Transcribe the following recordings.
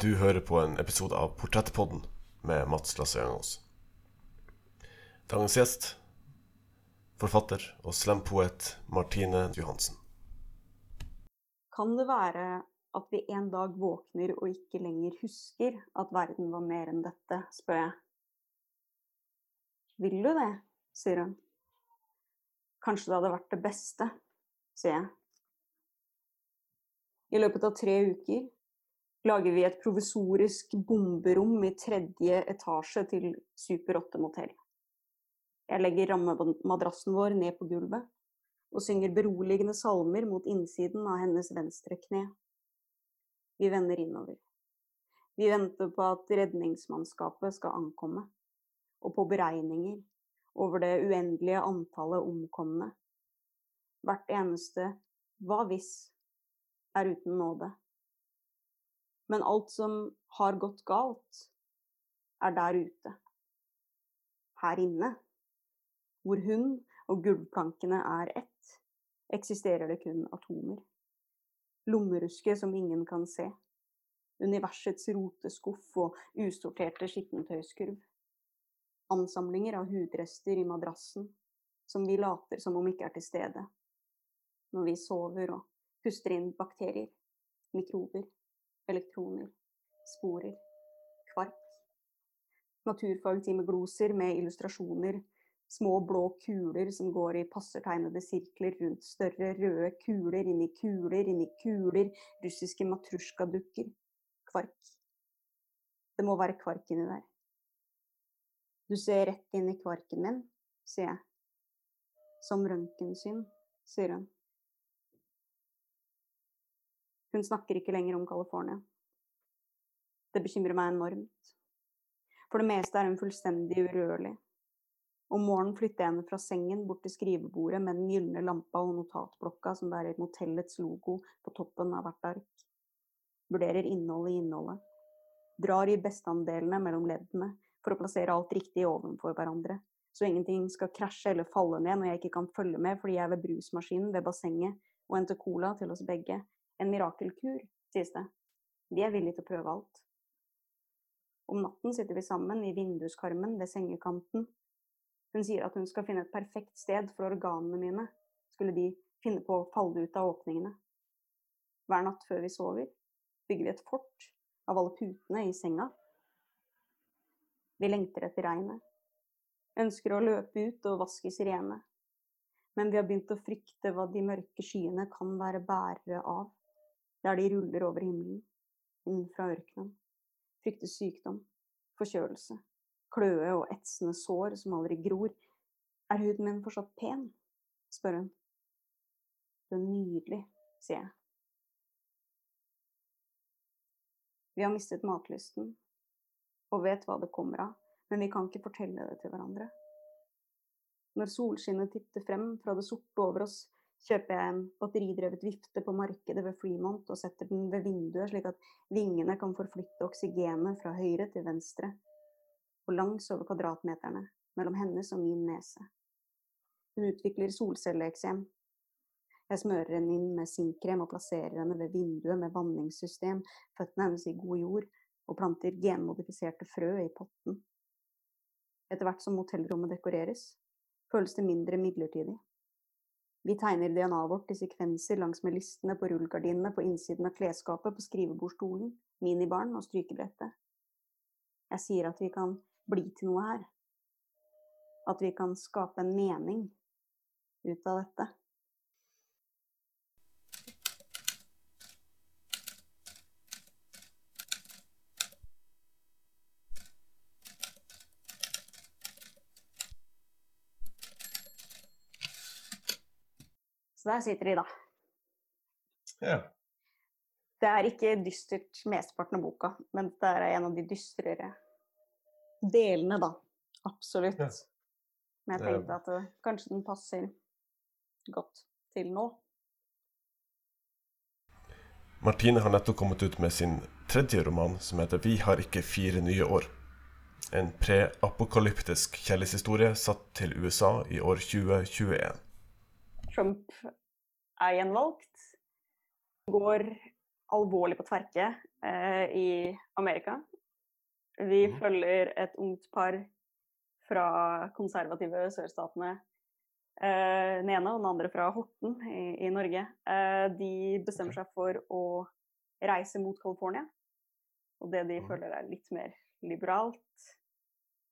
Du hører på en episode av Portrettpodden med Mats Lasse-Jangås. Dagens gjest forfatter og slampoet Martine Johansen. Kan det være at vi en dag våkner og ikke lenger husker at verden var mer enn dette, spør jeg. Vil du det, sier hun. Kanskje det hadde vært det beste, sier jeg. I løpet av tre uker lager vi et provisorisk bomberom i tredje etasje til Super 8-motell. Jeg legger rammemadrassen vår ned på gulvet og synger beroligende salmer mot innsiden av hennes venstre kne. Vi vender innover. Vi venter på at redningsmannskapet skal ankomme, og på beregninger over det uendelige antallet omkomne. Hvert eneste hva hvis er uten nåde. Men alt som har gått galt, er der ute. Her inne, hvor hun og gulvplankene er ett, eksisterer det kun atomer. Lommerusket som ingen kan se. Universets roteskuff og usorterte skittentøyskurv. Ansamlinger av hudrester i madrassen som vi later som om ikke er til stede. Når vi sover og puster inn bakterier, mikrober, elektroner, sporer, kvark. Naturfagtimegloser med illustrasjoner, små blå kuler som går i passertegnede sirkler rundt større røde kuler inni kuler inni kuler, russiske matrusjkadukker, kvark. Det må være kvark inni der. Du ser rett inn i kvarken min, sier jeg. Som røntgensyn, sier hun. Hun snakker ikke lenger om California. Det bekymrer meg enormt. For det meste er hun fullstendig urørlig. Om morgenen flytter jeg henne fra sengen bort til skrivebordet med den gylne lampa og notatblokka som bærer motellets logo på toppen av hvert ark. Vurderer innholdet i innholdet. Drar i besteandelene mellom leddene for å plassere alt riktig ovenfor hverandre, så ingenting skal krasje eller falle ned når jeg ikke kan følge med fordi jeg er ved brusmaskinen ved bassenget og henter cola til oss begge. En mirakelkur, sies det. Vi er villige til å prøve alt. Om natten sitter vi sammen i vinduskarmen ved sengekanten. Hun sier at hun skal finne et perfekt sted for organene mine, skulle de finne på å falle ut av åpningene. Hver natt før vi sover, bygger vi et fort av alle putene i senga. Vi lengter etter regnet, ønsker å løpe ut og vaske sirene. Men vi har begynt å frykte hva de mørke skyene kan være bærere av, der de ruller over himmelen, inn fra ørkenen. Frykter sykdom, forkjølelse, kløe og etsende sår som aldri gror. Er huden min fortsatt pen? spør hun. Det er nydelig, sier jeg. Vi har mistet matlysten, og vet hva det kommer av, men vi kan ikke fortelle det til hverandre. Når solskinnet titter frem fra det sorte over oss, kjøper jeg en batteridrevet vifte på markedet ved Fremont og setter den ved vinduet, slik at vingene kan forflytte oksygenet fra høyre til venstre, og langs over kvadratmeterne mellom hennes og min nese. Hun utvikler solcelleeksem. Jeg smører henne inn med sinkkrem og plasserer henne ved vinduet med vanningssystem, føttene hennes i god jord, og planter genmodifiserte frø i potten. Etter hvert som hotellrommet dekoreres, føles det mindre midlertidig. Vi tegner DNA-et vårt i sekvenser langs med listene på rullegardinene på innsiden av klesskapet, på skrivebordstolen, minibaren og strykebrettet. Jeg sier at vi kan bli til noe her. At vi kan skape en mening ut av dette. Så der sitter de, da. Ja. Det er ikke dystert mesteparten av boka, men det er en av de dystrere delene, da. Absolutt. Ja. Men jeg tenkte at det, kanskje den passer godt til nå. Martine har nettopp kommet ut med sin tredje roman, som heter 'Vi har ikke fire nye år'. En preapokalyptisk kjærlighetshistorie satt til USA i år 2021. Trump er gjenvalgt. Går alvorlig på tverke eh, i Amerika. Vi mm. følger et ungt par fra konservative sørstatene. Eh, den ene og den andre fra Horten i, i Norge. Eh, de bestemmer seg for å reise mot California. Og det de mm. føler er litt mer liberalt.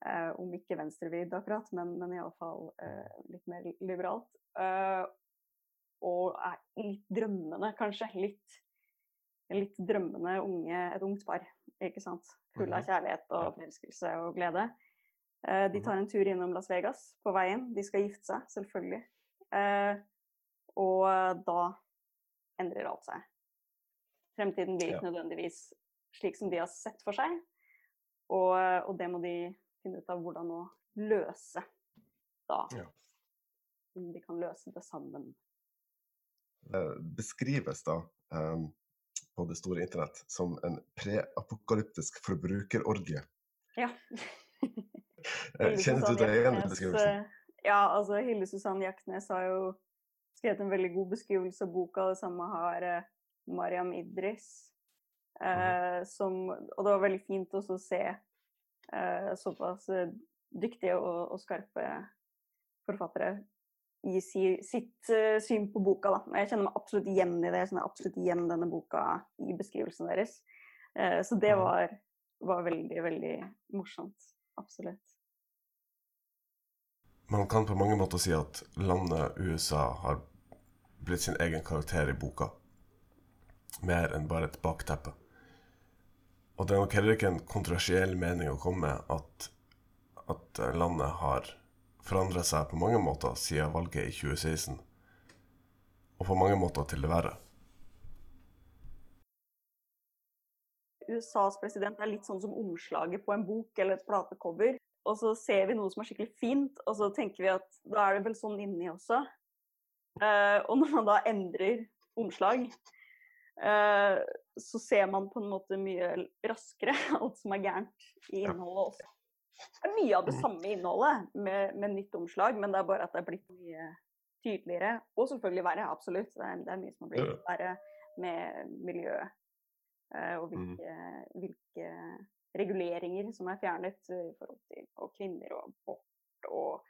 Eh, om ikke venstrevidd akkurat, men, men iallfall eh, litt mer liberalt. Eh, og er litt drømmende, kanskje. Litt, litt drømmende unge, et ungt par. Ikke sant? Full av Mhm. kjærlighet og forelskelse og glede. Eh, de Mhm. tar en tur innom Las Vegas på veien. De skal gifte seg, selvfølgelig. Eh, og da endrer alt seg. Fremtiden blir ikke nødvendigvis slik som de har sett for seg. Og, og det må de finne ut av hvordan å løse da. Ja. Om de kan løse det sammen. Det beskrives da um, på det store internett som en preapokalyptisk forbrukerorgie. Ja. Eh, Kjenner du deg igjen i beskrivelsen? eh, Ja, altså Hilde Susanne Hjertnes har jo skrevet en veldig god beskrivelse av boka. Det samme har uh, Mariam Idris. Uh, som, og det var veldig fint å se eh, såpass eh, dyktige og, og skarpe forfattere gi si, sitt uh, syn på boka. Da. Jeg kjenner meg absolutt igjen i det. Jeg kjenner absolutt igjen denne boka i beskrivelsen deres. Eh, så det var, var veldig, veldig morsomt. Absolutt. Man kan på mange måter si at landet USA har blitt sin egen karakter i boka. Mer enn bare et bakteppe. Og det er nok heller ikke en kontroversiell mening å komme med at, at landet har forandra seg på mange måter siden valget i 2016. Og på mange måter til det verre. USAs president er litt sånn som omslaget på en bok eller et platecover. Og så ser vi noe som er skikkelig fint, og så tenker vi at da er det vel sånn inni også. Eh, og når man da endrer omslag, så ser man på en måte mye raskere alt som er gærent i innholdet også. Det er mye av det samme innholdet med, med nytt omslag, men det er bare at det er blitt mye tydeligere. Og selvfølgelig verre, absolutt. Det er, det er mye som har blitt verre med miljøet. eh, og Mm. hvilke, hvilke reguleringer som er fjernet eh, i forhold til og kvinner og abort og,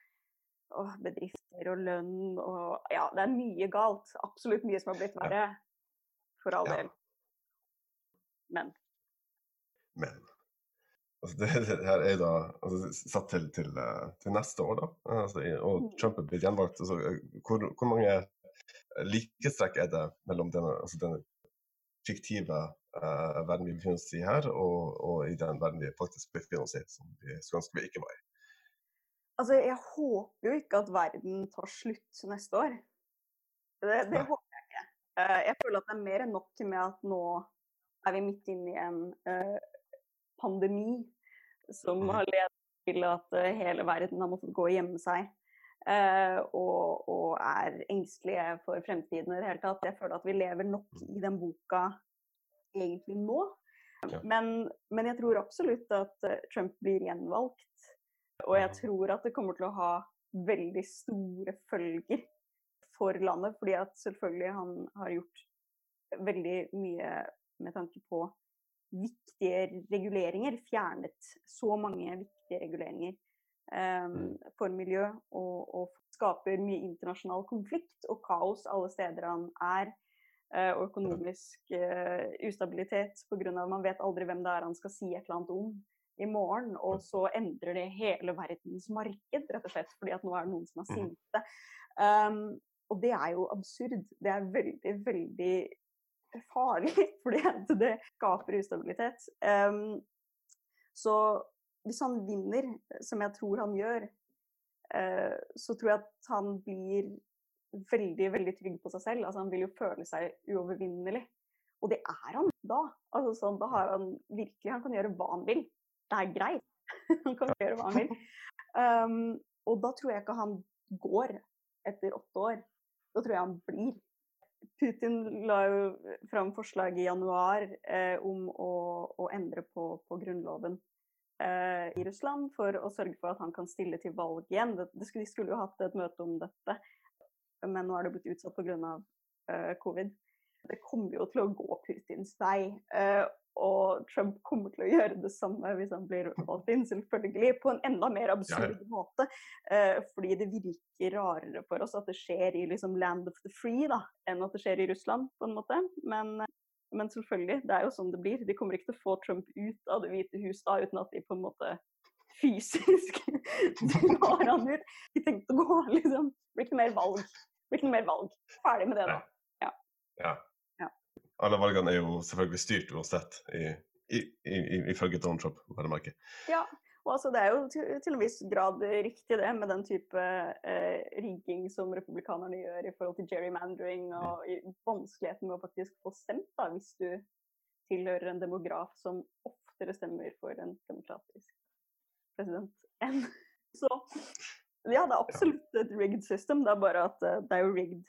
og bedrifter og lønn og Ja, det er mye galt. Absolutt mye som har blitt verre. For all Ja. del. Men Men altså, det, det her er da altså, satt til, til, eh, til neste år, da. Altså, og Mm. Trump er blitt gjenvalgt. Eh, hvor, hvor mange likhetstrekk er det mellom denne, altså, denne fiktive uh, verden vi befinner oss i her, og, og i den verden vi faktisk befinner oss i, som vi skulle ønske vi ikke var i? altså, jeg håper jo ikke at verden tar slutt neste år. Det, det håper jeg. Eh, jeg føler at det er mer enn nok med at nå er vi midt inne i en eh, pandemi som Mhm. har ledet til at eh, hele verden har måttet gå og gjemme seg. og, og er engstelige for fremtiden i det hele tatt. Jeg føler at vi lever nok i den boka egentlig nå. Men, men jeg tror absolutt at Trump blir gjenvalgt. Og jeg Mhm. tror at det kommer til å ha veldig store følger for landet. Fordi at selvfølgelig han har gjort veldig mye med tanke på viktige reguleringer. Fjernet så mange viktige reguleringer Mm. for miljø. Og, og skaper mye internasjonal konflikt og kaos alle steder han er. eh, og økonomisk uh, ustabilitet pga. man vet aldri hvem det er han skal si et eller annet om i morgen. Og så endrer det hele verdens marked, rett og slett, fordi at nå er det noen som er sinte. Um, og det er jo absurd. Det er veldig, veldig farlig, fordi det skaper ustabilitet. Um, så hvis han vinner, som jeg tror han gjør, uh, så tror jeg at han blir veldig, veldig trygg på seg selv. Altså, han vil jo føle seg uovervinnelig. Og det er han da. Altså, sånn, da har han virkelig Han kan gjøre hva han vil. Det er greit. han kan gjøre hva han vil. Um, og da tror jeg ikke han går etter åtte år. Da tror jeg han blir. Putin la jo fram forslag i januar eh, om å, å endre på, på grunnloven eh, i Russland for å sørge for at han kan stille til valg igjen. Det, det skulle, de skulle jo hatt et møte om dette, men nå er det blitt utsatt pga. Eh, covid. det kommer jo til å gå Putins vei. eh, og Trump kommer til å gjøre det samme hvis han blir valgt inn, selvfølgelig. På en enda mer absurd måte. eh, fordi det virker rarere for oss at det skjer i liksom land of the free, da, enn at det skjer i Russland, på en måte. Men, men selvfølgelig, det er jo sånn det blir. De kommer ikke til å få Trump ut av Det hvite hus da, uten at de på en måte fysisk drar han ut. De tenkte å gå, liksom. Det blir ikke noe mer valg. Det blir ikke noe mer valg. Ferdig med det, da. Ja. Ja. Alle valgene er jo selvfølgelig styrt uansett, ifølge Donald Trump. vel å merke. Ja, og altså det er jo til, til en viss grad riktig det, med den type eh, rigging som republikanerne gjør i forhold til gerrymandering og i vanskeligheten med å faktisk få stemt, da, hvis du tilhører en demograf som oftere stemmer for en demokratisk president enn Så ja, det er absolutt et rigged system, det er bare at eh, det er jo rigged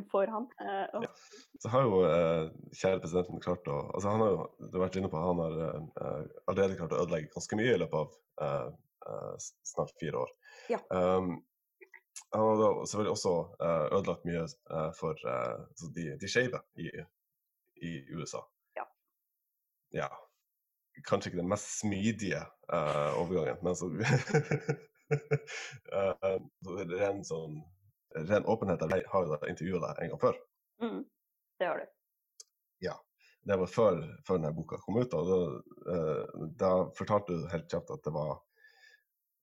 for han. Eh, Ja. Så har jo eh, kjære presidenten klart å altså Han har jo du har vært inne på han har eh, allerede klart å ødelegge ganske mye i løpet av snart fire år. Ja. Um, han har da selvfølgelig også ødelagt mye for altså de, de skeive i, i USA. Ja. Ja. Kanskje ikke den mest smidige uh, overgangen, men så Eh, så ren sånn ren åpenhet. Jeg har jo intervjua deg en gang før. mm, det har du. det var før, før denne boka kom ut. og Da, eh, da fortalte du helt kjapt at det var,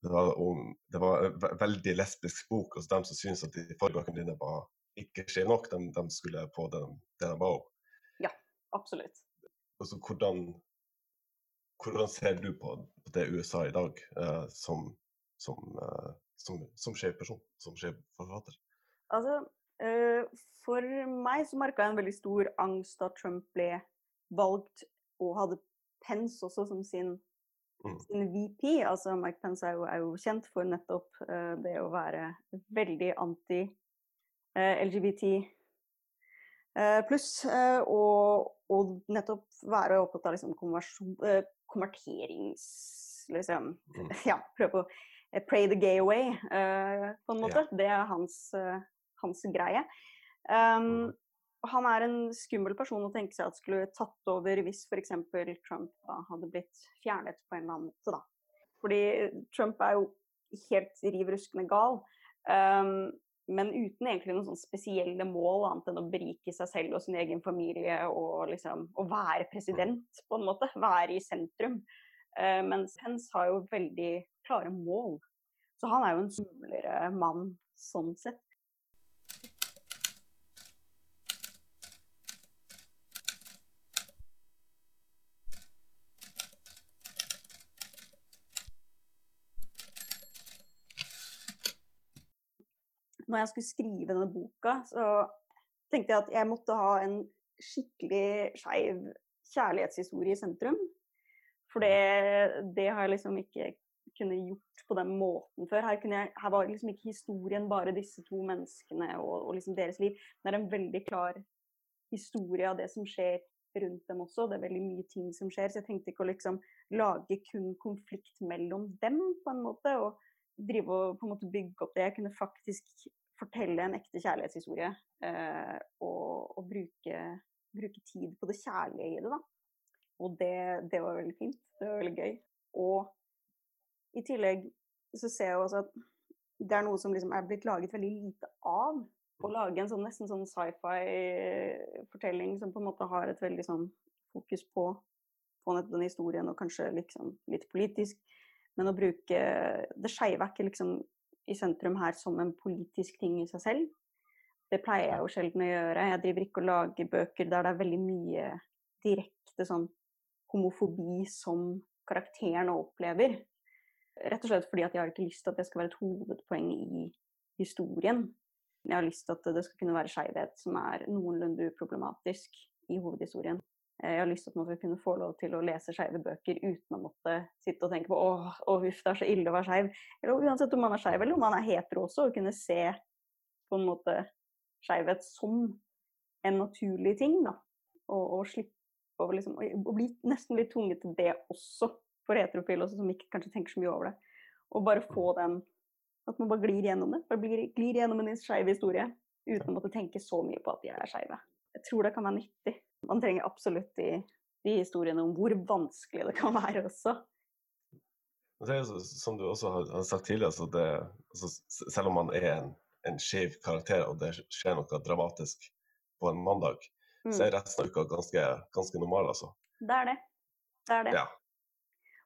det var, om, det var en veldig lesbisk bok. hos dem som syntes at de forrige dine var ikke skje nok, de, de skulle få det, det de ba om. Absolutt. Altså, hvordan, hvordan ser du på, på det USA i dag eh, som, som, uh, som, som sjefperson, som sjefforfatter? Altså, eh, for meg så merka jeg en veldig stor angst da Trump ble valgt og hadde Pence også som sin, Mm. sin VP. Altså Mike Pence er jo, er jo kjent for nettopp eh, det å være veldig anti-LGBT eh, pluss, og, og nettopp være opptatt av liksom, konverterings... Liksom, Mm. ja, prøve å pray the gay away, eh, på en måte. Ja. Det er hans, eh, hans greie. Um, han er en skummel person å tenke seg at skulle tatt over hvis f.eks. Trump da, hadde blitt fjernet på en eller annen måte. Da. Fordi Trump er jo helt riv ruskende gal. Um, men uten egentlig noen sånn spesielle mål annet enn å berike seg selv og sin egen familie og liksom å være president, på en måte. Være i sentrum. Uh, mens Pence har jo veldig klare mål. Så han er jo en skumlere mann sånn sett. Når jeg skulle skrive denne boka, så tenkte jeg at jeg måtte ha en skikkelig skeiv kjærlighetshistorie i sentrum. For det, det har jeg liksom ikke kunnet gjort på den måten før. Her, jeg, her var liksom ikke historien bare disse to menneskene og, og liksom deres liv. Det er en veldig klar historie av det som skjer rundt dem også. Det er veldig mye ting som skjer. Så jeg tenkte ikke å liksom lage kun konflikt mellom dem, på en måte. Og drive og på en måte bygge opp det. Jeg kunne faktisk fortelle en ekte kjærlighetshistorie. Eh, og, og bruke, bruke tid på det kjærlige i det, da. Og det, det var veldig fint. Det var veldig gøy. Og i tillegg så ser jeg også at det er noe som liksom er blitt laget veldig lite av. Å lage en sånn, nesten sånn sci-fi-fortelling som på en måte har et veldig sånn fokus på, på den historien, og kanskje liksom litt politisk. Men å bruke Det skeive er ikke liksom i sentrum her som en politisk ting i seg selv. Det pleier jeg jo sjelden å gjøre. Jeg driver ikke og lager bøker der det er veldig mye direkte sånn homofobi som karakterene opplever. Rett og slett fordi at jeg har ikke lyst til at det skal være et hovedpoeng i historien. Jeg har lyst til at det skal kunne være skeivhet som er noenlunde uproblematisk i hovedhistorien. Jeg har lyst til at man skal kunne få lov til å lese skeive bøker uten å måtte sitte og tenke på åh, åh huff, det er så ille å være skeiv. Eller uansett om man er skeiv eller om man er hetero også, å kunne se på en måte skeivhet som en naturlig ting. da. Og, og slippe å liksom, og bli nesten litt tvunget til det også, for heterofile også, som ikke kanskje tenker så mye over det. Og bare få den At man bare glir gjennom det. Bare glir, glir gjennom en skeiv historie uten å måtte tenke så mye på at de er skeive. jeg tror det kan være nyttig. Man trenger absolutt de, de historiene om hvor vanskelig det kan være også. Så- som du også har, har sagt tidligere, så det, altså, selv om man er en, en skeiv karakter og det skjer noe dramatisk på en mandag, Mm. så er resten av uka ganske, ganske normal, altså. Det er det. Det er det. Ja.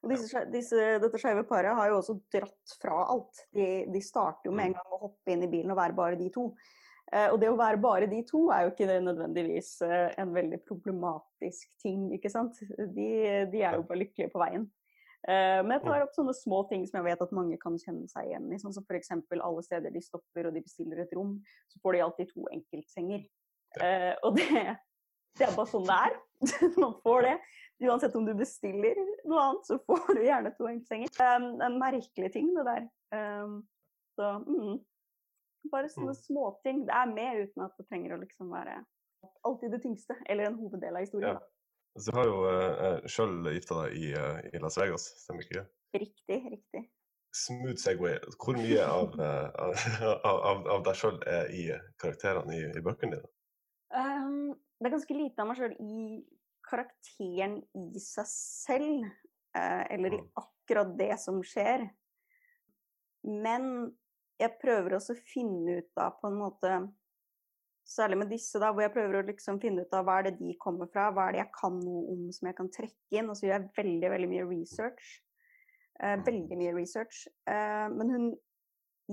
Og disse, disse, dette skeive paret har jo også dratt fra alt. De, de starter jo med en Mm. gang å hoppe inn i bilen og være bare de to. Eh, og det å være bare de to er jo ikke nødvendigvis eh, en veldig problematisk ting, ikke sant. De, de er jo bare lykkelige på veien. Eh, men jeg Mm. tar opp sånne små ting som jeg vet at mange kan kjenne seg igjen i. Sånn som f.eks. alle steder de stopper og de bestiller et rom, så får de alltid to enkeltsenger. Eh, og det, det er bare sånn det er. Man får det. Uansett om du bestiller noe annet, så får du gjerne to enkeltsenger. Um, en merkelig ting, det der. Um, så mm, bare sånne Mm. småting. Det er med uten at det trenger å liksom være alltid det tyngste, eller en hoveddel av historien. Ja. Så du har jo uh, sjøl gifta deg i, uh, i Las Vegas, stemmer ikke det? Riktig, riktig. Smooth Segway. Hvor mye av, uh, av, av, av deg sjøl er i karakterene i, i bøkene dine? Um, det er ganske lite av meg sjøl i karakteren i seg selv, uh, eller i Mm. akkurat det som skjer. Men jeg prøver også å finne ut av på en måte Særlig med disse, da, hvor jeg prøver å liksom finne ut av hva er det de kommer fra, hva er det jeg kan noe om som jeg kan trekke inn. Og så gjør jeg veldig, veldig mye research. Uh, veldig mye research. Uh, men hun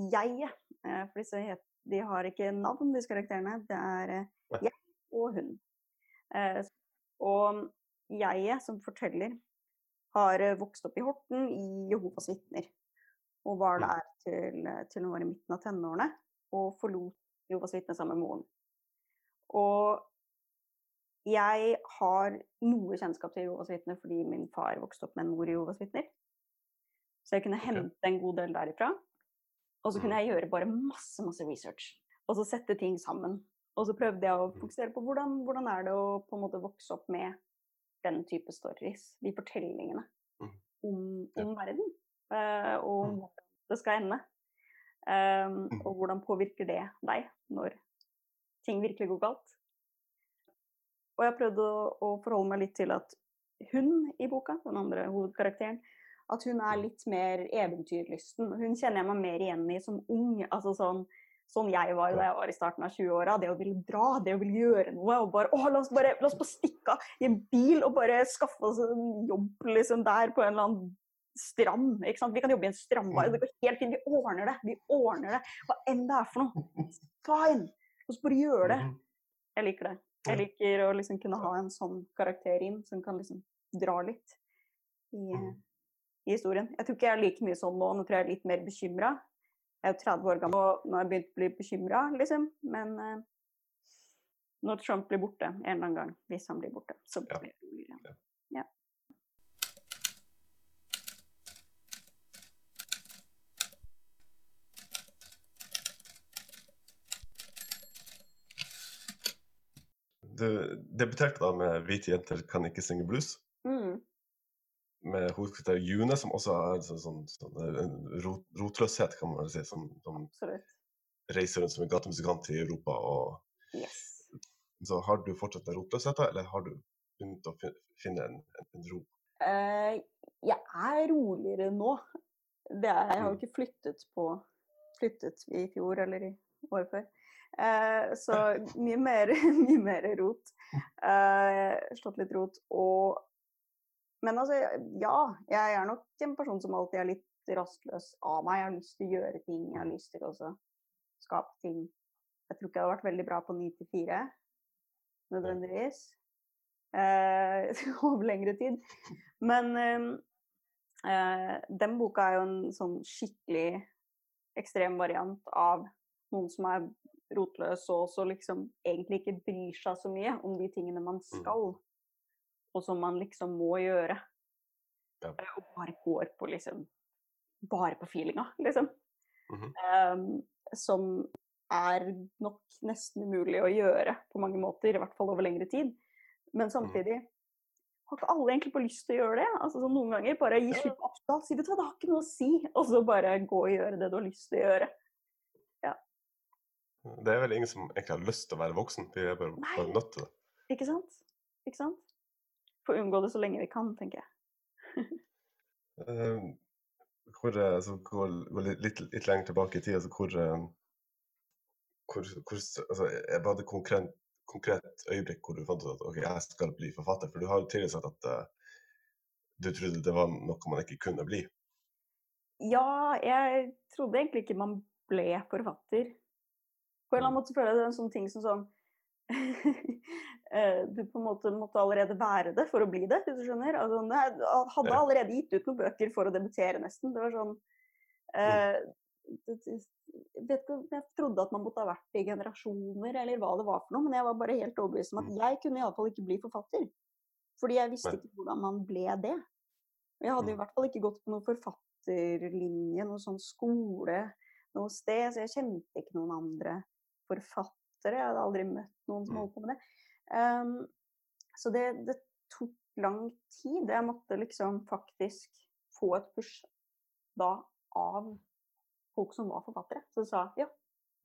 jeg, for disse de har ikke navn, disse karakterene. Det er. Jeg og hun. Eh, og jeg som forteller har eh, vokst opp i Horten i Jehovas vitner. Og var Mm. der til, til hun var i midten av tenårene. Og forlot Jehovas vitner sammen med moren. Og jeg har noe kjennskap til Jehovas vitner fordi min far vokste opp med en mor i Jehovas vitner. Så jeg kunne hente en god del derifra. Og så kunne jeg gjøre bare masse, masse research. Og så sette ting sammen. Og så prøvde jeg å Mm. fokusere på hvordan, hvordan er det å på en måte vokse opp med den type stories, de fortellingene Mm. om, om verden. Uh, og om Mm. hvordan det skal ende. Um, og hvordan påvirker det deg når ting virkelig går galt. Og jeg prøvde å, å forholde meg litt til at hun i boka, den andre hovedkarakteren, at hun er litt mer eventyrlysten. Hun kjenner jeg meg mer igjen i som ung. altså sånn Sånn jeg var da jeg var i starten av 20-åra. Det å ville dra, det å ville gjøre noe. og bare, å, la oss bare, la oss bare stikke av i en bil og bare skaffe oss en jobb liksom der på en eller annen strand. ikke sant? Vi kan jobbe i en strandbar. Det går helt fint. Vi ordner det. Vi ordner det. Hva enn det er for noe. Fine! La oss bare gjøre det. Mhm. Jeg liker det. Jeg liker å liksom kunne ha en sånn karakter inn som kan liksom dra litt i, Mhm. i historien. Jeg tror ikke jeg er like mye sånn nå. Nå tror jeg jeg er litt mer bekymra. Jeg er jo 30 år gammel og nå har jeg begynt å bli bekymra, liksom. Men eh, når Trump blir borte en eller annen gang, hvis han blir borte, så blir det roligere. Ja. Ja. Du debuterte da med 'Hvite jenter kan ikke synge blues', Mm. Med hovedkvarter June, som også har en sånn, sånn, sånn rot, rotløshet, kan man vel si, som, som reiser rundt som en gatemusikant i Europa. Og, Yes. så har du fortsatt den rotløsheten, eller har du begynt å finne en, en, en ro? Uh, jeg er roligere nå. Det er, jeg har jo Mm. ikke flyttet på flyttet i fjor eller i året før. Eh, så mye mer, mye mer rot. Eh, slått litt rot. Og Men altså, ja. Jeg er nok en person som alltid er litt rastløs av meg. Jeg har lyst til å gjøre ting. Jeg har lyst til å skape ting. Jeg tror ikke jeg hadde vært veldig bra på 9 til 4, nødvendigvis. Eh, over lengre tid. Men eh, eh, den boka er jo en sånn skikkelig ekstrem variant av noen som er rotløs og også liksom egentlig ikke bryr seg så mye om de tingene man skal, og som man liksom må gjøre. Ja. Eh, Og bare går på liksom Bare på feelinga, liksom. Mm -hmm. um, som er nok nesten umulig å gjøre på mange måter, i hvert fall over lengre tid. Men samtidig har ikke alle egentlig på lyst til å gjøre det. Altså sånn Noen ganger bare gi slipp på absolutt, si hva, det har ikke noe å si, og så bare gå og gjøre det du har lyst til å gjøre. Ja. Det er vel ingen som egentlig har lyst til å være voksen. de er bare, bare nødt til det. Ikke sant? Ikke sant? Få unngå det så lenge vi kan, tenker jeg. Eh, hvor, altså, så gå, gå litt, litt, litt lenger tilbake i tid, altså hvor, eh, hvor, hvor altså, jeg Var det konkret, konkret øyeblikk hvor du fant ut at ok, jeg skal bli forfatter? For du har jo tidligere sagt at uh, du trodde det var noe man ikke kunne bli. Ja, jeg trodde egentlig ikke man ble forfatter. På en eller annen måte føler jeg det er en sånn ting som sånn eh, Du på en måte måtte allerede være det for å bli det, hvis du skjønner. Altså, jeg hadde allerede gitt ut noen bøker for å debutere, nesten. Det var sånn eh, det, det, jeg vet ikke om jeg trodde at man måtte ha vært i generasjoner, eller hva det var for noe, men jeg var bare helt overbevist om at Mm. jeg kunne iallfall ikke bli forfatter. Fordi jeg visste ikke hvordan man ble det. Og jeg hadde i Mm. hvert fall ikke gått på noen forfatterlinje, noen sånn skole noe sted, så jeg kjente ikke noen andre forfattere. Jeg hadde aldri møtt noen som Mm. holdt på med det. Um, så det, det tok lang tid. Jeg måtte liksom faktisk få et push da av folk som var forfattere. Som sa ja,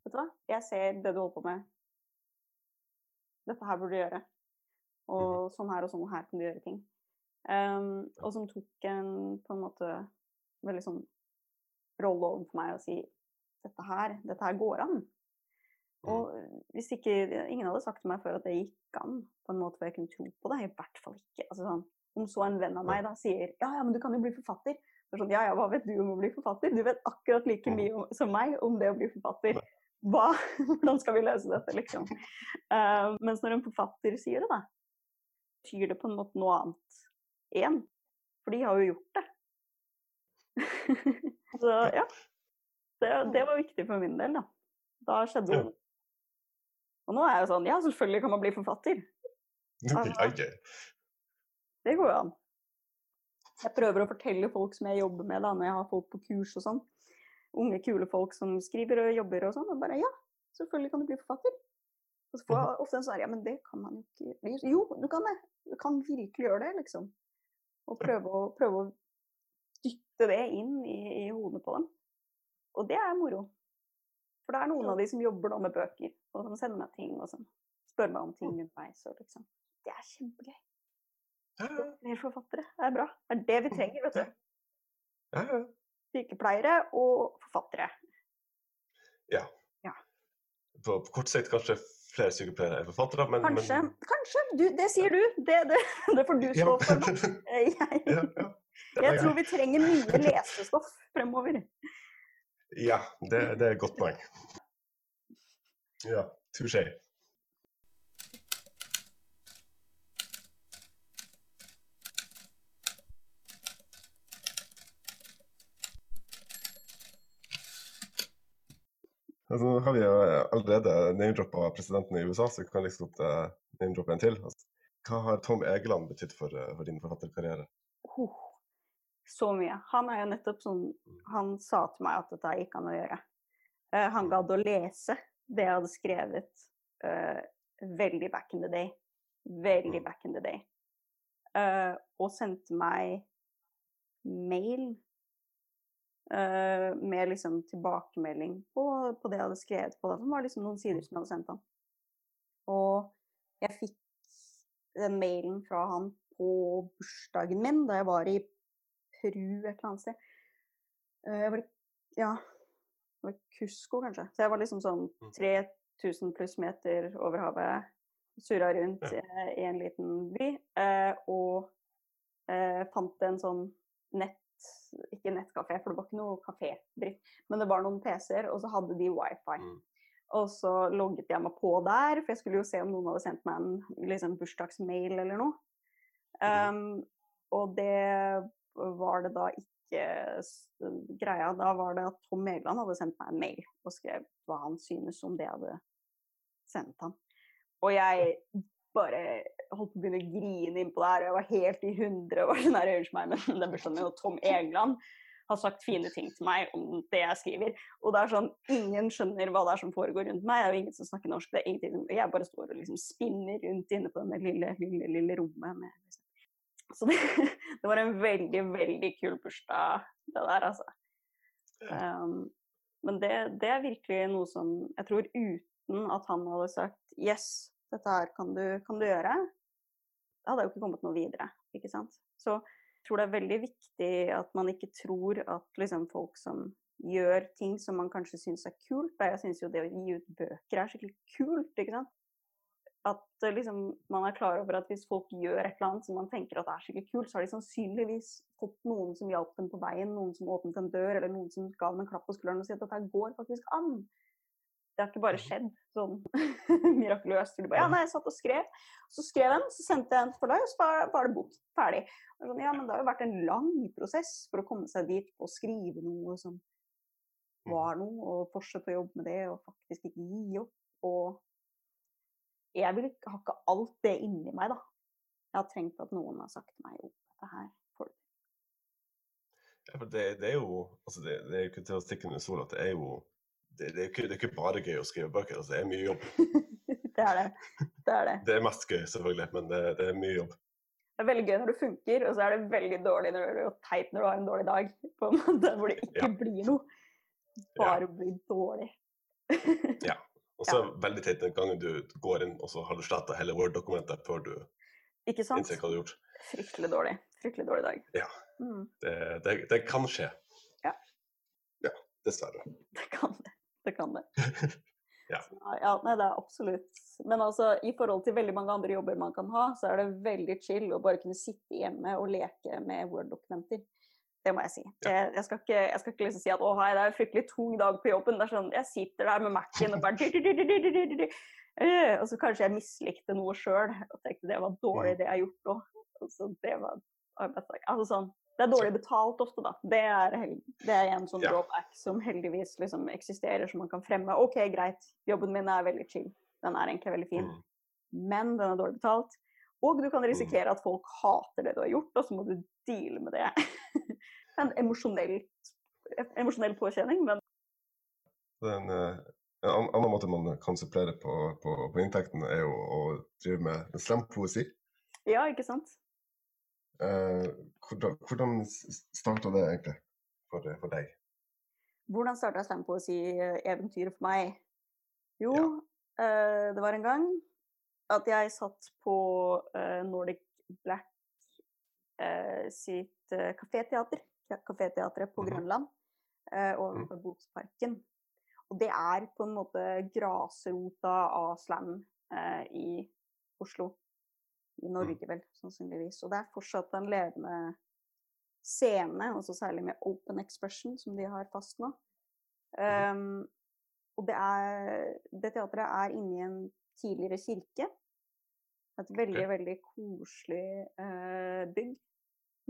vet du hva, jeg ser det du holder på med. Dette her burde du gjøre. Og sånn her og sånn her kan du gjøre ting. Um, og som tok en på en måte veldig sånn rolle overfor meg og si dette her, dette her går an. Og hvis ikke ingen hadde sagt til meg før at det gikk an på en måte hvor jeg kunne tro på det, i hvert fall ikke. Altså sånn, om så en venn av meg da sier ja, ja, men du kan jo bli forfatter. Så sånn, ja, ja, hva vet du om å bli forfatter? Du vet akkurat like mye om, som meg om det å bli forfatter. Hva? Hvordan skal vi løse dette, liksom? Uh, mens når en forfatter sier det, da, betyr det på en måte noe annet igjen. For de har jo gjort det. så ja. Det, det var viktig for min del, da. Da skjedde det. Og nå er jeg jo sånn Ja, selvfølgelig kan man bli forfatter. Ja. Det går jo an. Jeg prøver å fortelle folk som jeg jobber med, da, når jeg har folk på kurs og sånn, unge, kule folk som skriver og jobber og sånn, og bare ja, selvfølgelig kan du bli forfatter. Og så får jeg ofte en sånn ja, men det kan man jo ikke. Jo, du kan det. Du kan virkelig gjøre det, liksom. Og prøve å, prøve å dytte det inn i, i hodet på dem. Og det er moro. For det er noen av de som jobber da med bøker, og som sender meg ting og som Spør meg om ting underveis og liksom. Det er kjempegøy. Ja, ja, Flere forfattere. Det er bra. Det er det vi trenger, vet du. ja, ja. Sykepleiere og forfattere. På, på kort sikt kanskje flere sykepleiere enn forfattere, men Kanskje. men, Kanskje. Du, det sier du. Det, det, det får du ja, stå for. Jeg, ja, ja. jeg tror vi trenger mye lesestoff fremover. Ja, det, det er et godt poeng. Ja, touché. Altså, nå har vi jo allerede name-droppa presidenten i USA, så vi kan liksom uh, name-droppe en til. Altså, hva har Tom Egeland betydd for, uh, for din forfatterkarriere? Oh, så mye. Han er jo nettopp sånn Han sa til meg at dette gikk an å gjøre. Uh, han gadd å lese det jeg hadde skrevet uh, veldig back in the day. Veldig back in the day. Uh, og sendte meg mail med liksom tilbakemelding på, på det jeg hadde skrevet på det. Det var liksom noen sider som jeg hadde sendt han. Og jeg fikk den mailen fra han på bursdagen min da jeg var i Peru et eller annet sted. Eh, Jeg var ja, det var Cusco kanskje. Så jeg var liksom sånn Mm. 3000 pluss meter over havet. Surra rundt eh, i en liten by. eh, Og eh, fant en sånn nett Ikke nettkafé, for det var ikke noe kafédritt, Men det var noen PC-er, og så hadde de wifi. Mm. Og så logget jeg meg på der, for jeg skulle jo se om noen hadde sendt meg en liksom, bursdagsmail eller noe. Um, og det var det da ikke greia. Da var det at Tom Egeland hadde sendt meg en mail og skrev hva han synes om det jeg hadde sendt ham. Og jeg bare holdt på å begynne å grine innpå der, jeg var helt i hundre og var sånn her, unnskyld meg, men det bursdagen min, og Tom Egeland har sagt fine ting til meg om det jeg skriver. Og det er sånn, ingen skjønner hva det er som foregår rundt meg. Det er jo ingen som snakker norsk. det er ingenting. Jeg bare står og liksom spinner rundt inne på denne lille, lille, lille rommet. Med, liksom. Så det, det var en veldig, veldig kul bursdag, det der, altså. Um, Men det, det er virkelig noe som jeg tror uten at han hadde sagt yes, dette her kan du, kan du gjøre, Det hadde jo ikke kommet noe videre. ikke sant? Så jeg tror det er veldig viktig at man ikke tror at liksom, folk som gjør ting som man kanskje syns er kult Jeg syns jo det å gi ut bøker er skikkelig kult, ikke sant. At eh, liksom, man er klar over at hvis folk gjør et eller annet som man tenker at er skikkelig kult, så har de sannsynligvis fått noen som hjalp dem på veien, noen som åpnet en dør, eller noen som ga dem en klapp på skulderen og sier at dette går faktisk an. Det har ikke bare skjedd sånn mirakuløst. De bare, ja, nei, jeg satt og skrev. Så skrev jeg den, så sendte jeg den til deg, og så var det bok. Ferdig. Sånn, ja, men det har jo vært en lang prosess for å komme seg dit og skrive noe som Mm. var noe, og fortsette å jobbe med det, og faktisk ikke gi opp. Og jeg vil har ikke alt det inni meg, da. Jeg har trengt at noen har sagt til meg jo, dette her får du Ja, for det, det er jo altså det, det er jo ikke til å stikke under stol at det er jo det, det, er ikke, det er ikke bare gøy å skrive bøker. altså Det er mye jobb. det er det. Det er det. Det er mest gøy, selvfølgelig, men det, det er mye jobb. Det er veldig gøy når det funker, og så er det veldig dårlig når du, og teit når du har en dårlig dag. På en måte, hvor det ikke Ja. blir noe. Bare blir dårlig. Ja. Og så er det veldig teit den gangen du går inn og så har du sletta hele Word-dokumentet før du Ikke sant? innser hva du har gjort. Fryktelig dårlig. Fryktelig dårlig dag. Ja. Mm, Det, det, det kan skje. Ja. Ja, dessverre. det kan det. Det kan det. Ja. Så, ja, nei, det er absolutt. Men altså, i forhold til veldig mange andre jobber man kan ha, så er det veldig chill å bare kunne sitte hjemme og leke med Word-dokumenter. Det må jeg si. Jeg, jeg, skal ikke, jeg skal ikke liksom si at å, hei, det er en fryktelig tung dag på jobben. Det er sånn, Jeg sitter der med Mac-en og bare Eh, Og så kanskje jeg mislikte noe sjøl og tenkte det var dårlig det jeg har gjort òg. Altså, det var arbeidsdag. Altså sånn. Det er dårlig betalt ofte, da. Det er, det er en sånn Ja. drawback som heldigvis liksom eksisterer, som man kan fremme. OK, greit, jobben min er veldig chill. Den er egentlig veldig fin. Mm. Men den er dårlig betalt. Og du kan risikere at folk hater det du har gjort, og så må du deale med det. en emosjonell, påkjenning, men Den, eh, en an- annen måte man kan supplere på, på, på inntekten, er jo å drive med slampoesi. ja, ikke sant? Eh, hvordan hvordan starta det egentlig for, for deg? Hvordan starta slampoesi-eventyret for meg? Jo, eh, det var en gang at jeg satt på eh, Nordic Black eh, sitt uh, kaféteater. Kaféteatret på Mhm. Grønland eh, overfor Botsparken. Og det er på en måte grasrota av slam eh, i Oslo. I Norge, vel, sannsynligvis. Og det er fortsatt en levende scene, også særlig med open expression, som de har fast nå. Um, og det, er, det teatret er inni en tidligere kirke. Et veldig, okay. veldig koselig eh, bygg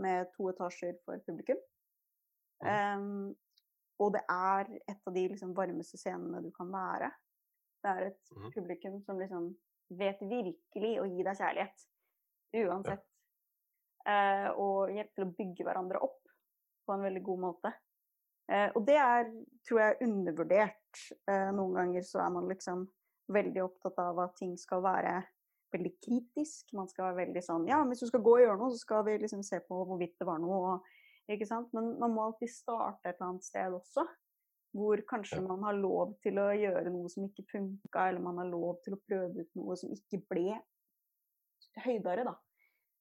med to etasjer for publikum. Um, og det er et av de liksom, varmeste scenene du kan være. Det er et Mhm. publikum som liksom vet virkelig å gi deg kjærlighet. Uansett. Eh, og hjelpe til å bygge hverandre opp på en veldig god måte. Uh, og det er, tror jeg, undervurdert. Uh, noen ganger så er man liksom veldig opptatt av at ting skal være veldig kritisk. Man skal være veldig sånn Ja, hvis du skal gå og gjøre noe, så skal vi liksom se på hvorvidt det var noe. Ikke sant? Men man må alltid starte et eller annet sted også. Hvor kanskje man har lov til å gjøre noe som ikke funka, eller man har lov til å prøve ut noe som ikke ble høydere, da.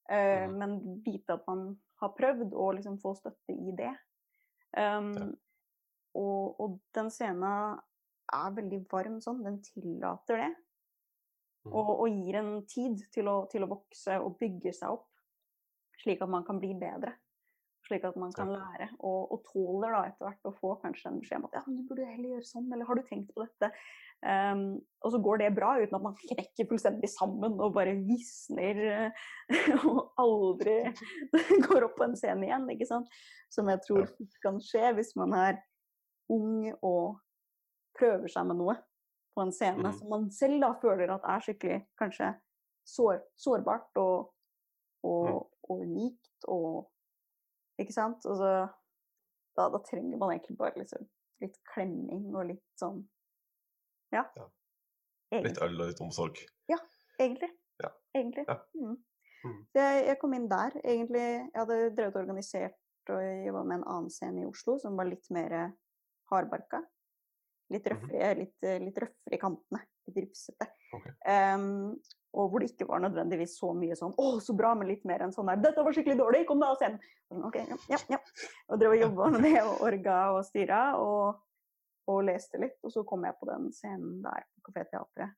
Eh, Mhm. Men vite at man har prøvd, og liksom få støtte i det. Um, Ja. og, og den scenen er veldig varm sånn, den tillater det. Mhm. Og, og gir en tid til å, til å vokse og bygge seg opp, slik at man kan bli bedre. Slik at man kan lære, og, og tåler da etter hvert å få kanskje en beskjed om at ja, men du burde heller gjøre sånn, eller har du tenkt på dette? Um, og så går det bra uten at man knekker fullstendig sammen og bare visner eh, og aldri går opp på en scene igjen, ikke sant? Som jeg tror kan skje hvis man er ung og prøver seg med noe på en scene mm. som man selv da føler at er skikkelig kanskje sår, sårbart og, og, Mm. og unikt og Ikke sant? Og så, da, da trenger man egentlig bare liksom, litt klemming og litt sånn Ja. Ja. Litt øl og litt omsorg. Egentlig. Ja. Egentlig. Ja. Mm. Mm. Så jeg, jeg kom inn der. Egentlig, jeg hadde drevet og organisert og jobba med en annen scene i Oslo som var litt mer hardbarka. Litt Mhm. røffere, litt, eh, litt røffere i kantene. Litt rufsete. Okay. Um, og hvor det ikke var nødvendigvis så mye sånn 'Å, så bra', men litt mer enn sånn der 'Dette var skikkelig dårlig, kom deg scenen'. Sånn, ok, ja, ja, ja. Og drev og jobba med det og orga og styra og, og leste litt. Og så kom jeg på den scenen der på Kafé Teatret.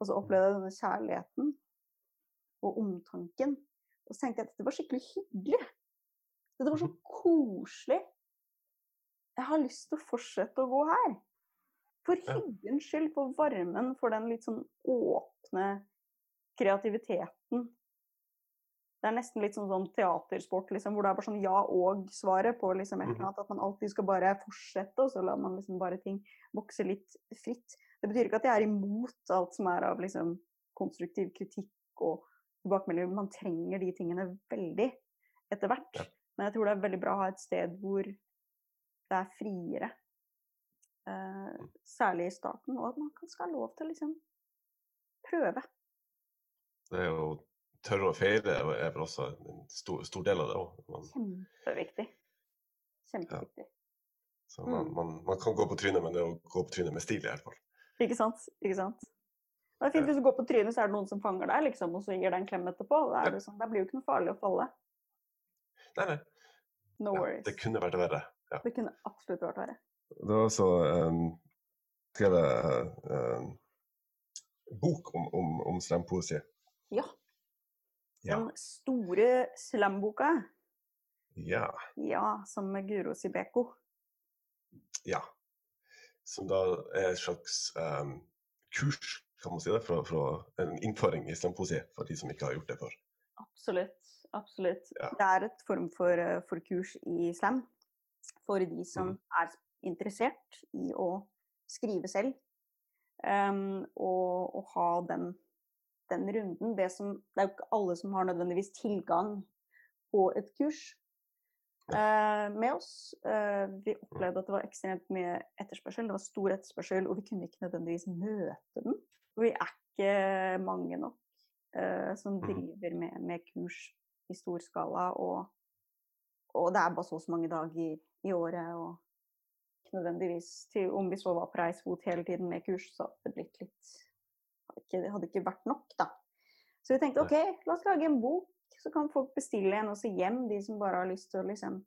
Og så opplevde jeg denne kjærligheten og omtanken. Og så tenkte jeg at dette var skikkelig hyggelig. Dette var så koselig. Jeg har lyst til å fortsette å gå her. For hyggens skyld, for varmen, for den litt sånn åpne kreativiteten. Det er nesten litt sånn, sånn teatersport, liksom, hvor det er bare sånn ja og-svaret på liksom et eller Mhm. annet. At man alltid skal bare fortsette, og så lar man liksom bare ting vokse litt fritt. Det betyr ikke at jeg er imot alt som er av liksom konstruktiv kritikk og tilbakemelding. Man trenger de tingene veldig etter hvert. Men jeg tror det er veldig bra å ha et sted hvor det er friere. Eh, særlig i starten, og at man kan skal ha lov til å liksom prøve. Det er jo tørre å feire er vel også en stor, stor del av det òg. Kjempeviktig. Kjempeviktig. Så man, Mm. man, man kan gå på trynet, men det er å gå på trynet med stil i hvert fall. Ikke sant? Ikke sant? Det er fint hvis du går på trynet, så er det noen som fanger deg, liksom, og så gir deg en klem etterpå. Da, Ja. det sånn, blir det jo ikke noe farlig å falle. Nei, nei. No Ja, worries. det kunne vært verre. Ja. Det kunne absolutt vært verre. Det var altså um, skrevet um, bok om, om, om slampoesi. Ja. Ja. Den store slamboka, ja. ja, som med Guro Sibeko. Ja. Som da er et slags um, kurs, kan man si det, fra, fra en innføring i slampoesi for de som ikke har gjort det før. Absolutt. Absolutt. Ja. Det er et form for, eh, for kurs i slam for de som mm. er interessert i å skrive selv. Um, og, og ha den, den runden. Det, som, det er jo ikke alle som har nødvendigvis tilgang på et kurs uh, med oss. Uh, vi opplevde at det var ekstremt mye etterspørsel. Det var stor etterspørsel, og vi kunne ikke nødvendigvis møte den. Og vi er ikke mange nok uh, som Mhm. driver med, med kurs i stor skala. Og, og det er bare så og så mange dager i året. og nødvendigvis til, Om vi så var på reisefot hele tiden med kurs, så hadde det blitt litt Det hadde ikke vært nok, da. Så vi tenkte OK, la oss lage en bok, så kan folk bestille en og se hjem, de som bare har lyst til å liksom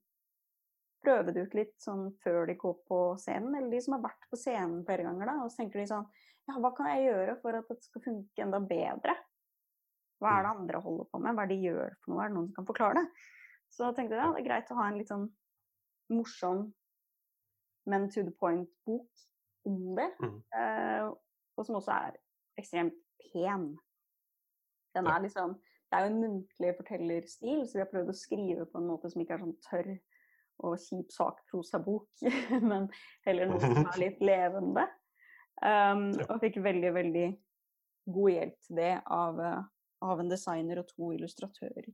prøve det ut litt sånn før de går på scenen, eller de som har vært på scenen flere ganger, da. Og så tenker de sånn Ja, hva kan jeg gjøre for at det skal funke enda bedre? Hva er det andre holder på med? Hva er det de gjør for noe? Er det noen som kan forklare det? Så tenkte jeg ja, det er greit å ha en litt sånn morsom, men to the point-bok om det. Mm. Eh, og som også er ekstremt pen. Den er liksom Det er jo en muntlig fortellerstil, så vi har prøvd å skrive på en måte som ikke er sånn tørr og kjip sakprosabok, men heller noe som er litt levende. Um, og fikk veldig, veldig god hjelp til det av, eh, av en designer og to illustratører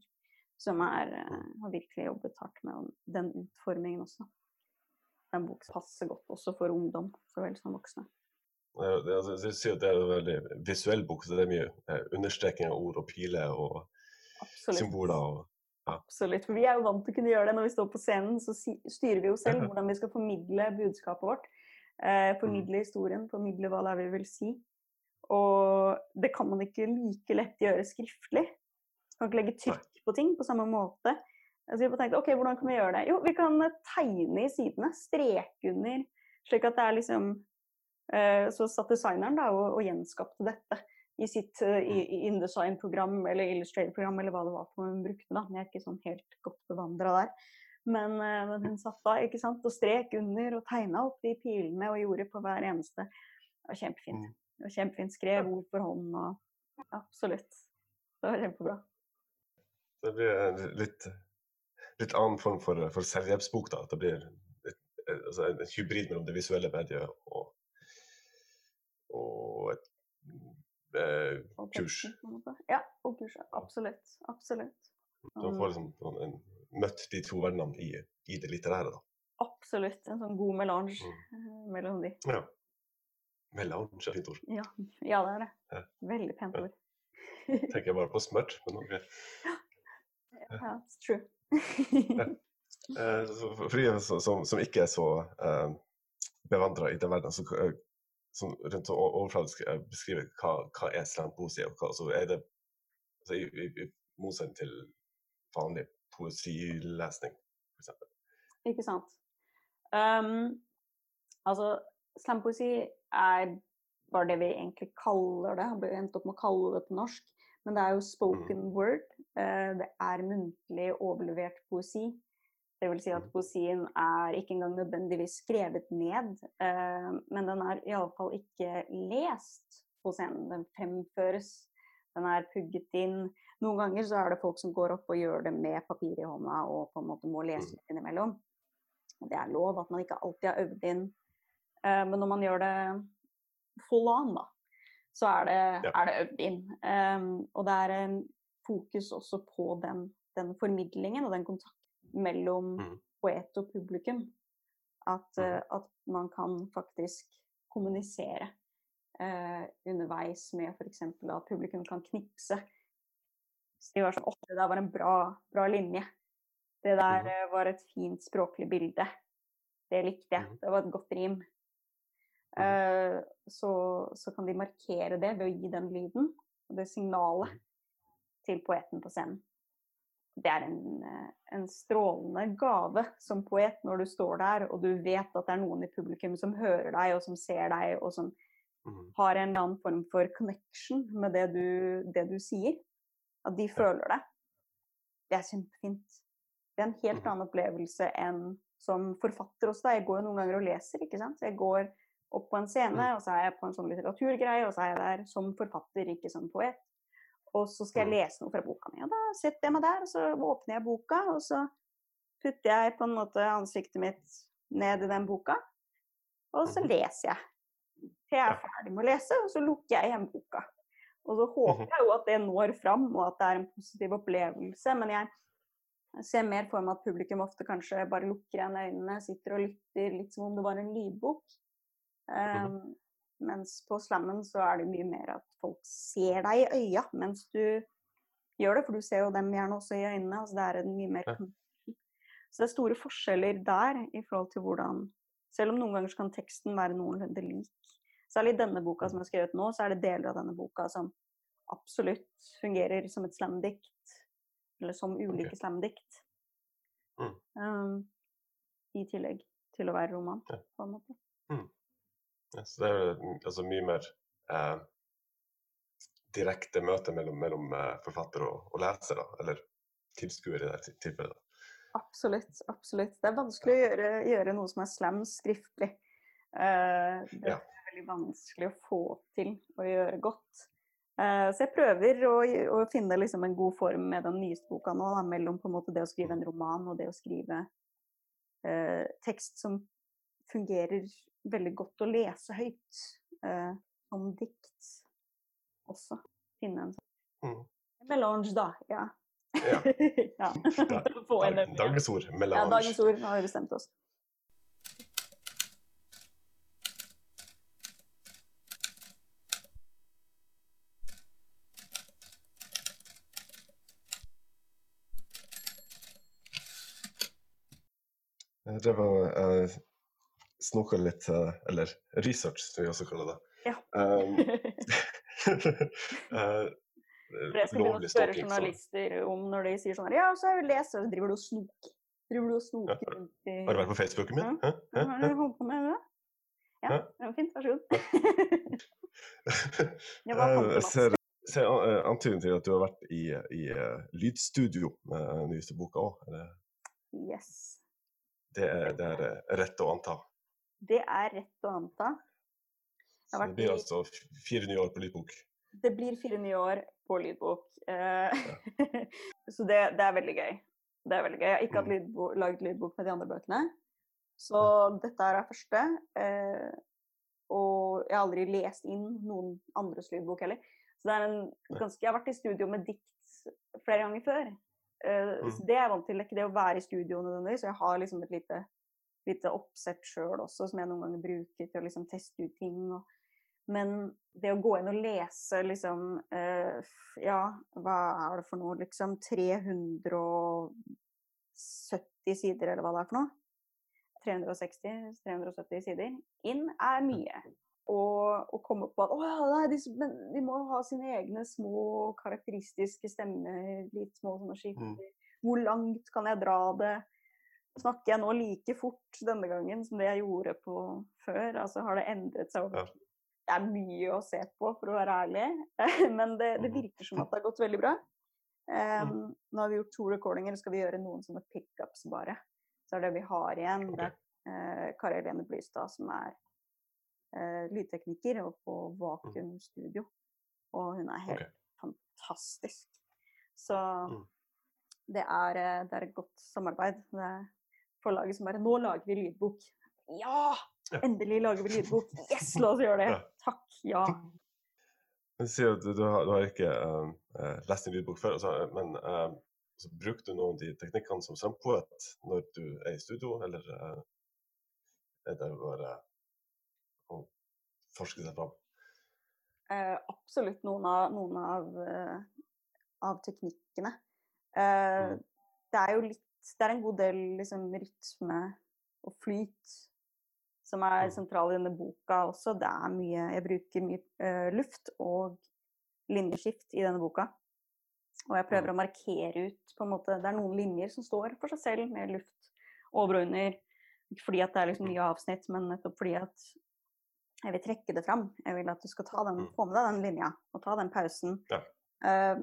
som er, eh, har virkelig jobbet hardt med den utformingen også. Den som passer godt også for ungdom så vel som voksne. Er- det, er- altså, jeg sier at det er en veldig visuell bok, så det er mye eh, understreking av ord og piler og Absolutt. symboler. Og, Absolutt. For vi er jo vant til å kunne gjøre det når vi står på scenen, så styrer vi jo selv hvordan vi skal formidle budskapet vårt. Eh, formidle historien, formidle hva det er vi vil si. Og det kan man ikke like lett gjøre skriftlig. Man kan ikke legge trykk på ting på samme måte. Så vi tenkte, ok, hvordan kan vi gjøre det? Jo, vi kan eh, tegne i sidene, streke under, slik at det er liksom eh, Så satt designeren da og, og gjenskapte dette i sitt uh, InDesign-program eller Illustrator-program eller hva det var for hun brukte. da. Jeg er ikke sånn helt godt bevandra der. Men, eh, men hun satt da ikke sant, og strek under og tegna opp de pilene og gjorde på hver eneste. Det var kjempefint. Mm. Det var kjempefint. Skrev ord for hånd og Absolutt. Det var kjempebra. det blir litt, litt annen form for, for selvhjelpsbok. da, at Det blir et, et, altså en hybrid mellom det visuelle mediet og, og et eh, Og kurs. Ja, og kurs. Absolutt. Absolutt. Du får liksom sånn en, møtt de to verdenene i, i det litterære. da. Absolutt. En sånn god melange Mm. eh, mellom de. Ja. Melange er fint ord. Ja, ja det er det. Ja. Veldig pent Ja. ord. Tenker jeg bare på smørt, Men ok. Ja, it's true. Eh, for de som, som, som ikke er så eh, bevandra i den verden, så eh, sånn rundt overfladisk beskriver hva, hva er slampoesi, og hva så er det altså, i, i, i motsetning til vanlig poesilesning, f.eks. Ikke sant. Um, altså, slampoesi er bare det vi egentlig kaller det. Har endt opp med å kalle det på norsk. Men det er jo spoken word. eh, det er muntlig overlevert poesi. Det vil si at Mm. poesien er ikke engang nødvendigvis skrevet ned, eh, men den er iallfall ikke lest på scenen. Den fremføres. Den er pugget inn. Noen ganger så er det folk som går opp og gjør det med papir i hånda og på en måte må lese Mm. litt innimellom. Det er lov at man ikke alltid har øvd inn. Eh, men når man gjør det full on, da, så er det, Ja. er det øvd inn. Um, og det er en fokus også på den, den formidlingen og den kontakten mellom Mm. poet og publikum. At, eh, at man kan faktisk kommunisere uh, underveis med f.eks. at publikum kan knipse. Så de var sånn Å, det der var en bra, bra linje. Det der eh, var et fint språklig bilde. Det likte jeg. Mhm. Det var et godt rim. Eh, så, så kan de markere det ved å gi den lyden og det signalet Mhm. til poeten på scenen. Det er en, eh, en strålende gave som poet når du står der og du vet at det er noen i publikum som hører deg og som ser deg og som Mm. har en eller annen form for connection med det du, det du sier. At de føler det. Det er kjempefint. Det er en helt Mhm. annen opplevelse enn som forfatter også. Da. Jeg går noen ganger og leser, ikke sant. Jeg går opp på en scene, Mm. og så er jeg på en sånn litteraturgreie, og så er jeg der som forfatter, ikke som poet. Og så skal jeg Mm. lese noe fra boka mi. Og da setter jeg meg der, og så åpner jeg boka, og så putter jeg på en måte ansiktet mitt ned i den boka, og så Mhm. leser jeg. Til jeg er ferdig med å lese, og så lukker jeg igjen boka. Og så håper Mhm. jeg jo at det når fram, og at det er en positiv opplevelse. Men jeg ser mer for meg at publikum ofte kanskje bare lukker igjen øynene, sitter og lytter litt som om det var en lydbok. Um, mens på slammen så er det mye mer at folk ser deg i øya mens du gjør det, for du ser jo dem gjerne også i øynene. altså Det er en mye mer Ja. Så det er store forskjeller der i forhold til hvordan Selv om noen ganger så kan teksten være noenlunde lik. Særlig i denne boka som jeg har skrevet nå, så er det deler av denne boka som absolutt fungerer som et slamdikt. Eller som ulike slamdikt. Mm. Um, I tillegg til å være roman, Ja. på en måte. Ja, så det er jo altså mye mer eh, direkte møte mellom, mellom eh, forfatter og, og leser, da, eller tilskuer i det tilfellet. da. Absolutt. absolutt. Det er vanskelig å gjøre, gjøre noe som er slam skriftlig. Eh, det Ja. er veldig vanskelig å få til å gjøre godt. Eh, så jeg prøver å, å finne liksom en god form med den nyeste boka nå, da, mellom måte det å skrive en roman og det å skrive eh, tekst som fungerer veldig godt å lese høyt. Eh, om dikt også. Finne en sånn Mm. melange, da. Ja. Ja. ja. Da- dagens ord, Ja, dagens ord har vi bestemt oss. Det var uh, snoka litt, eh, eller research, som vi også kaller det. Ja. Um, eh, For jeg skal begynne å spørre journalister om når de sier sånn her, Ja, så har jeg lest, og så driver du og snoker. Driver du og snoker Ja. rundt i Har du vært på Facebooken min? Hæ? Ja, du holder med? Ja, ja det var fint. Vær så god. Hva Jeg ser, ser antydning til at du har vært i, i eh, lydstudio med den nyeste boka òg. Yes. Det, er- det er eh, rett å anta. Det er rett å anta. Så det blir i altså fire nye år på lydbok. Det blir fire nye år på lydbok. eh, så det, det er veldig gøy. Det er veldig gøy. Jeg har ikke Mm. lydbo laget lydbok med de andre bøkene. Så dette er er første. eh, og jeg har aldri lest inn noen andres lydbok heller. Så det er en ganske Jeg har vært i studio med dikt flere ganger før. Eh, så Mm. det er jeg vant til. Det er ikke det å være i studio nødvendigvis. Så jeg har liksom et lite, lite oppsett sjøl også, som jeg noen ganger bruker til å liksom teste ut ting. og men det å gå inn og lese liksom eh, Ja, hva er det for noe? Liksom 370 sider, eller hva det er for noe? 360-370 sider inn er mye. Og, og komme på at å, ja, nei, de, men de må ha sine egne små karakteristiske stemmer, litt små sånne skifter. Hvor langt kan jeg dra det? Snakker jeg nå like fort denne gangen som det jeg gjorde på før? Altså har det endret seg over Ja. Det er mye å se på, for å være ærlig. Men det, det Mhm. virker som at det har gått veldig bra. Um, nå har vi gjort to recordinger, skal vi gjøre noen sånne pickups bare. Så er det vi har igjen, det er uh, Kari Helene Blystad som er uh, lydtekniker og på Vakuum Studio. Og hun er helt fantastisk. Så Mm. det, er, eh, det er et godt samarbeid. Det forlaget som bare Nå lager vi lydbok. Ja! Endelig lager vi lydbok. Yes, la oss gjøre det. Takk. Ja. Du sier at du, du, har, du har ikke eh, lest en lydbok før, altså, men uh, altså, bruker du noen av de teknikkene som sampoet- når du er i studio, eller uh, er det bare å forske seg fram? Eh, absolutt noen av, noen av, av teknikkene. Mm. Det er jo litt Det er en god del liksom, rytme og flyt som er sentral i denne boka også. Det er mye Jeg bruker mye uh, luft og linjeskift i denne boka. Og jeg prøver å markere ut på en måte Det er noen linjer som står for seg selv, med luft over og under. Ikke fordi at det er liksom mye avsnitt, men nettopp fordi at jeg vil trekke det fram. Jeg vil at du skal ta den, Mm. få med deg den linja og ta den pausen. Ja. Eh,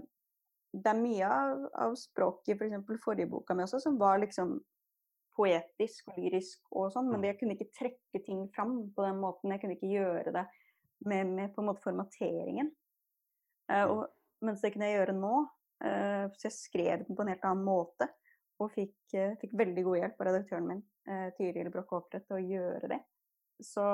det er mye av, av språket i f.eks. forrige boka mi også som var liksom poetisk og lyrisk og sånn, men Mm. jeg kunne ikke trekke ting fram på den måten. Jeg kunne ikke gjøre det med, med på en måte formateringen. Mm. og, mens det kunne jeg gjøre nå. Uh, så jeg skrev den på en helt annen måte. Og fikk, uh, fikk veldig god hjelp av redaktøren min, uh, Tiril Broch Aapret, til å gjøre det. Så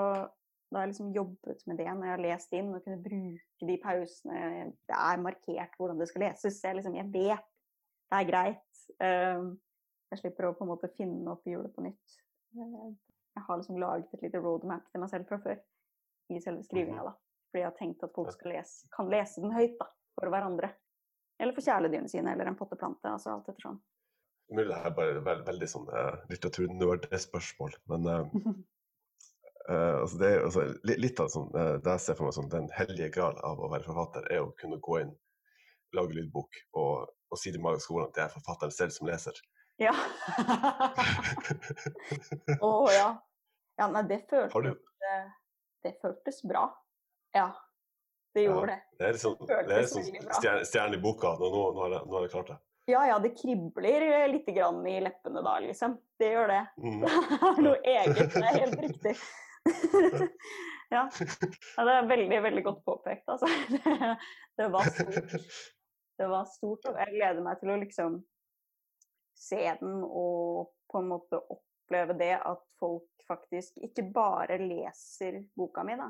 da har jeg liksom jobbet med det når jeg har lest inn, og kunne bruke de pausene. Det er markert hvordan det skal leses. Jeg, liksom, jeg vet det er greit. Eh, jeg slipper å på en måte finne opp hjulet på nytt. Eh, jeg har liksom laget et lite roadmap til meg selv fra før i selve skrivinga. da. Fordi jeg har tenkt at folk lese, kan lese den høyt da, for hverandre. Eller for kjæledyrene sine, eller en potteplante. altså alt etter sånn. Mulig det er bare er veld, veldig sånn uh, litteraturnerdespørsmål, men eh, eh, altså det er, altså, li- litt av sånn, uh, det jeg ser for meg som den hellige gral av å være forfatter, er å kunne gå inn, lage lydbok og, og si til Maga skolen at det er forfatteren selv som leser. Ja. Å ja. Ja, nei, det føltes, eh, det føltes bra. Ja, det gjorde det. det er liksom, det er liksom stjerne, i boka. Nå, nå, nå, har jeg, nå har jeg klart det. Ja, ja, det kribler litt grann i leppene da, liksom. Det gjør det. Mm. Det er noe eget, det er helt riktig. ja. ja, det er veldig, veldig godt påpekt, altså. Det, det var stort. Det var stort, og jeg gleder meg til å liksom se den og på en måte oppleve det at folk faktisk ikke bare leser boka mi da,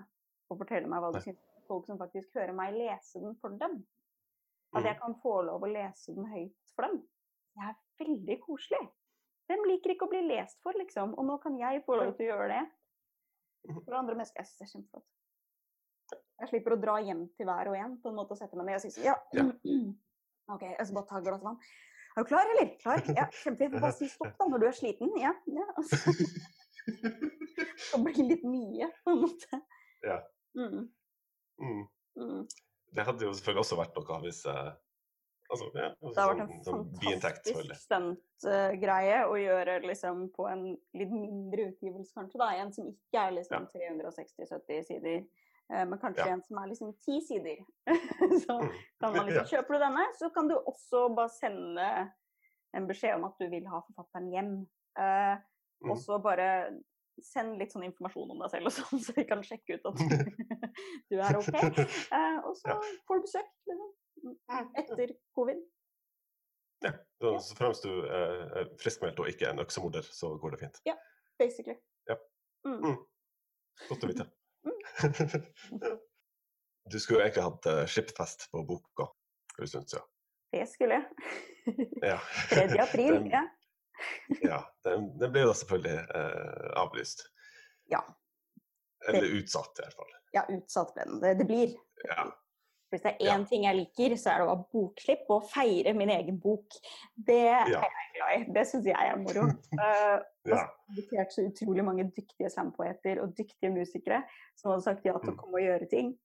og forteller meg hva de syns. Folk som faktisk hører meg lese den for dem. At Mm. jeg kan få lov å lese den høyt for dem. Det er veldig koselig. Hvem liker ikke å bli lest for, liksom? Og nå kan jeg få lov til å gjøre det. For andre mennesker. Jeg synes det er kjempeflott. Jeg slipper å dra hjem til hver og en på en måte og sette meg ned og si sånn Ja. OK, jeg skal bare ta et glass vann. Er du klar, eller? Klar? Ja, kjempefint. Bare si stopp da når du er sliten. Ja. ja. Det blir litt mye, på en måte. Ja. Mm, Mm. mm. Det hadde jo selvfølgelig også vært noe hvis eh, altså, ja, altså, Det har vært en sånn, sånn biinntekt, selvfølgelig. fantastisk å gjøre liksom på en litt mindre utgivelse, kanskje. da, En som ikke er liksom 360-70 sider, uh, men kanskje Ja. en som er liksom ti sider. så Mm. kan man Ja. liksom Kjøper du denne, så kan du også bare sende en beskjed om at du vil ha forfatteren hjem. Uh, Mm. Og så bare send litt sånn informasjon om deg selv og sånn, så vi kan sjekke ut at du, du er OK. Og så Ja. får du besøk liksom, etter covid. Ja, så, så fremst du eh, er friskmeldt og ikke en øksemorder, så går det fint. basically. Ja. Mm. Mm. Godt å vite. Mm. Du skulle jo egentlig hatt uh, på boka for en stund siden. Det skulle jeg. Ja. 3. april, Den- ja. ja. Den, den ble jo da selvfølgelig eh, avlyst. Ja. Eller utsatt, i hvert fall. Ja, utsatt ble den. Det, det blir. Ja. Hvis det er Ja. ting jeg liker, så er det å ha bokslipp og feire min egen bok. Det er jeg glad i. Det syns jeg er moro. uh, Ja. invitert så utrolig mange dyktige slampoeter og dyktige musikere som hadde sagt ja til å Mm. komme og gjøre ting.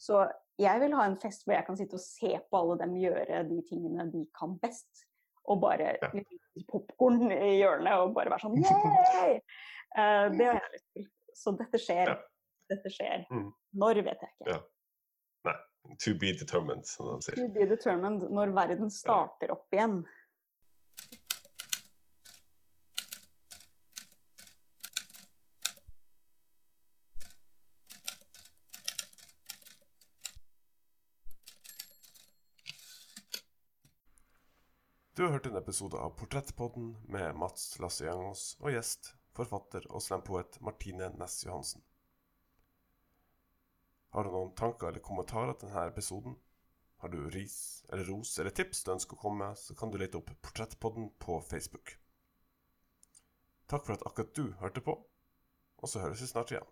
Så jeg vil ha en fest hvor jeg kan sitte og se på alle dem gjøre de tingene de kan best. Og bare Ja. litt popkorn i hjørnet og bare være sånn yeah! Uh, det har jeg lyst til. Så dette skjer. Ja. Dette skjer. Mm. Når vet jeg ikke. To be determined, som de sier. To be determined når verden starter opp igjen. Du har hørt en episode av Portrettpodden med Mats Lasse Jangås og gjest, forfatter og slampoet Martine Næss Johansen. Har du noen tanker eller kommentarer til denne episoden? Har du ris eller ros eller tips du ønsker å komme med, så kan du lete opp Portrettpodden på Facebook. Takk for at akkurat du hørte på, og så høres vi snart igjen.